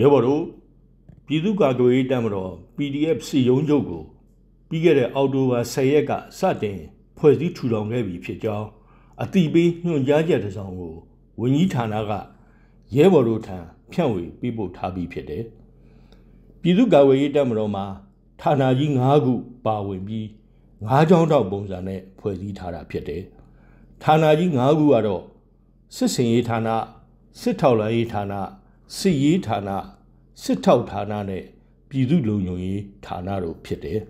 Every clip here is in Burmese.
ရဲဘော်တို့ပြည်သူ့ကာကွယ်ရေးတပ်မတော် PDF စီယုံချုပ်ကိုပြီးခဲ့တဲ့အောက်တိုဘာ10ရက်ကစတင်ဖွဲ့စည်းထူထောင်ခဲ့ပြီဖြစ်ကြောင်းအတိပေးညွှန်ကြားချက်တစ်စောင်ကိုဝန်ကြီးဌာနကရဲဘော်တို့ထံဖြန့်ဝေပေးပို့ထားပြီးဖြစ်တယ်။ပြည်သူ့ကာကွယ်ရေးတပ်မတော်မှာဌာနကြီး9ခုပါဝင်ပြီး9ချောင်းတောက်ပုံစံနဲ့ဖွဲ့စည်းထားတာဖြစ်တယ်။ဌာနကြီး9ခုကတော့စစ်စင်ရေးဌာနစစ်ထောက်လှမ်းရေးဌာန စစ်ရေးဌာနစစ်ထောက်ဌာနနဲ့ပြည်သူ့လုံခြုံရေးဌာနတို့ဖြစ်တယ်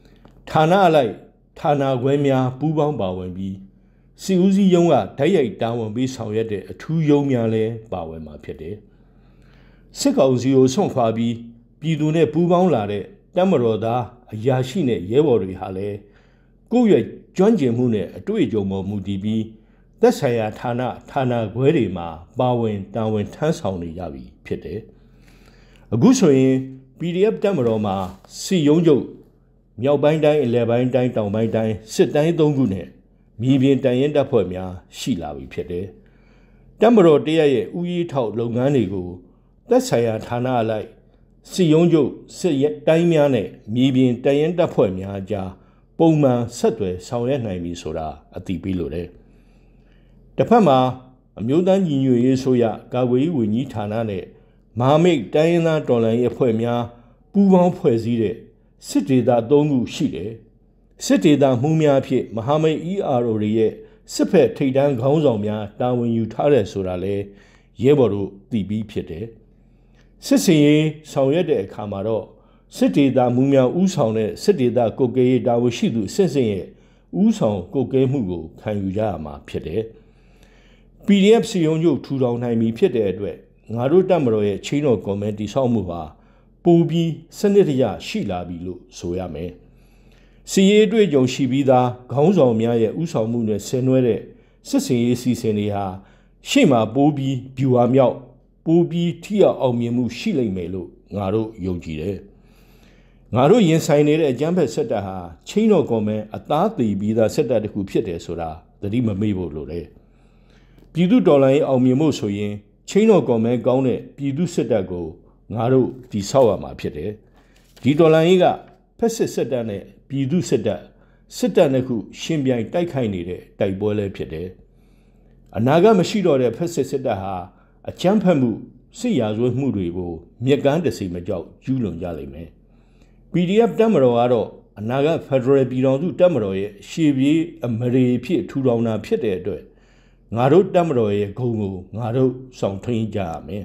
။ဌာနအလိုက်ဌာနခွဲများပူးပေါင်းပါဝင်ပြီးစီဦးစီးရုံးကဓာတ်ရိုက်တာဝန်ပေးဆောင်ရွက်တဲ့အထူးရုံးများလည်းပါဝင်မှာဖြစ်တယ်။စစ်ကောင်စီကိုဆွန့်ခွာပြီးပြည်သူနဲ့ပူးပေါင်းလာတဲ့တပ်မတော်သားအရာရှိနဲ့ရဲဘော်တွေဟာလည်းကိုယ့်ရဲ့ကျွမ်းကျင်မှုနဲ့အတွေ့အကြုံပေါ်မူတည်ပြီး သက်ဆိုင်ရာဌာနဌာနခွဲတွေမှာပါဝင်တာဝန်ထမ်းဆောင်နေကြပြီဖြစ်တယ်။အခုဆိုရင် PDF တက်မတော်မှာစီယုံချုပ်မြောက်ပိုင်းတိုင်းအလဲပိုင်းတိုင်းတောင်ပိုင်းတိုင်းစစ်တိုင်း၃ခုနဲ့မြေပြင်တန်ရင်တပ်ဖွဲ့များရှိလာပြီဖြစ်တယ်။တက်မတော်တရက်ရဲ့ဥယျာဉ်ထောက်လုပ်ငန်းတွေကိုသက်ဆိုင်ရာဌာနအလိုက်စီယုံချုပ်စစ်တိုင်းများနဲ့မြေပြင်တန်ရင်တပ်ဖွဲ့များကြားပုံမှန်ဆက်သွယ်ဆောင်ရွက်နိုင်ပြီဆိုတာအသိပေးလိုတယ်။ တစ်ဖက်မှာအမျိုးသားညီညွတ်ရေးဆိုရကာကွယ်ရေးဝန်ကြီးဌာနနဲ့မဟာမိတ်တိုင်းရင်းသားတော်လှန်ရေးအဖွဲ့များပူးပေါင်းဖွဲ့စည်းတဲ့စစ်ဒေသ၃ခုရှိတယ်။စစ်ဒေသမှုများဖြင့်မဟာမိတ် ERO တွေရဲ့စစ်ဖက်ထိပ်တန်းခေါင်းဆောင်များတာဝန်ယူထားတယ်ဆိုတာလဲရဲဘော်တို့သိပြီးဖြစ်တယ်။စစ်စင်ရေးဆောင်ရွက်တဲ့အခါမှာတော့စစ်ဒေသမူးများဥဆောင်တဲ့စစ်ဒေသကုတ်ကဲရေးတာဝန်ရှိသူစစ်စင်ရဲ့ဥဆောင်ကုတ်ကဲမှုကိုခံယူကြရမှာဖြစ်တယ်။ PDF စီယုံချုပ်ထူထောင်နိုင်ပြီဖြစ်တဲ့အတွက်ငါတို့တက်မတော်ရဲ့ချင်းတော်ကွန်မန့်တိဆောက်မှုဟာပူပြီးစနစ်တကျရှိလာပြီလို့ဆိုရမယ်။စီရေးတွေ့ကြုံရှိပြီးသားခေါင်းဆောင်များရဲ့ဥဆောင်မှုနဲ့ဆင်နွှဲတဲ့စစ်စင်ရေးစီစဉ်တွေဟာရှေ့မှာပိုးပြီးဗျူဟာမြောက်ပိုးပြီးထိရောက်အောင်မြင်မှုရှိလိမ့်မယ်လို့ငါတို့ယုံကြည်တယ်။ငါတို့ရင်ဆိုင်နေတဲ့အကြမ်းဖက်ဆက်တပ်ဟာချင်းတော်ကွန်မန်အသားသေးပြီးသားဆက်တပ်တစ်ခုဖြစ်တယ်ဆိုတာသတိမမေ့ဖို့လိုတယ် ပြည်သူတော်လှန်ရေးအောင်မြင်မှုဆိုရင်ချင်းတော်ကွန်မန်ကောင်းတဲ့ပြည်သူစစ်တပ်ကိုငါတို့တည်ဆောက်ရမှာဖြစ်တယ်ဒီတော်လှန်ရေးကဖက်စစ်စစ်တပ်နဲ့ပြည်သူစစ်တပ်စစ်တပ်နှစ်ခုရှင်ပြိုင်တိုက်ခိုက်နေတဲ့တိုက်ပွဲလည်းဖြစ်တယ်အနာဂတ်မရှိတော့တဲ့ဖက်စစ်စစ်တပ်ဟာအကြမ်းဖက်မှုစစ်ရာဇဝတ်မှုတွေကိုမြက်ကန်းတစီမကြောက်ကျူးလွန်ကြလိမ့်မယ် PDF တက်မတော်ကတော့အနာဂတ် Federal ပြည်တော်စုတက်မတော်ရဲ့ရှေ့ပြေးအမရေဖြစ်ထူထောင်တာဖြစ်တဲ့အတွက် ငါတို့တက်မတော်ရဲ့ဂုဏ်ကိုငါတို့ဆောင်ထိန်ကြရမယ်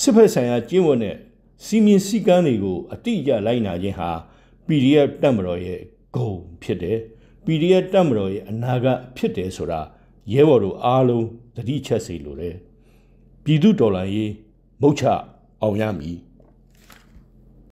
စစ်ဖက်ဆိုင်ရာကျင့်ဝတ်နဲ့စီမင်းစည်းကမ်းတွေကိုအတိအကျလိုက်နာခြင်းဟာ PDF တက်မတော်ရဲ့ဂုဏ်ဖြစ်တယ် PDF တက်မတော်ရဲ့အနာဂတ်ဖြစ်တယ်ဆိုတာရဲဘော်တို့အားလုံးသတိချက်စေလိုတယ်ပြည်သူတော်လှန်ရေးမုတ်ချအောင်ရမည်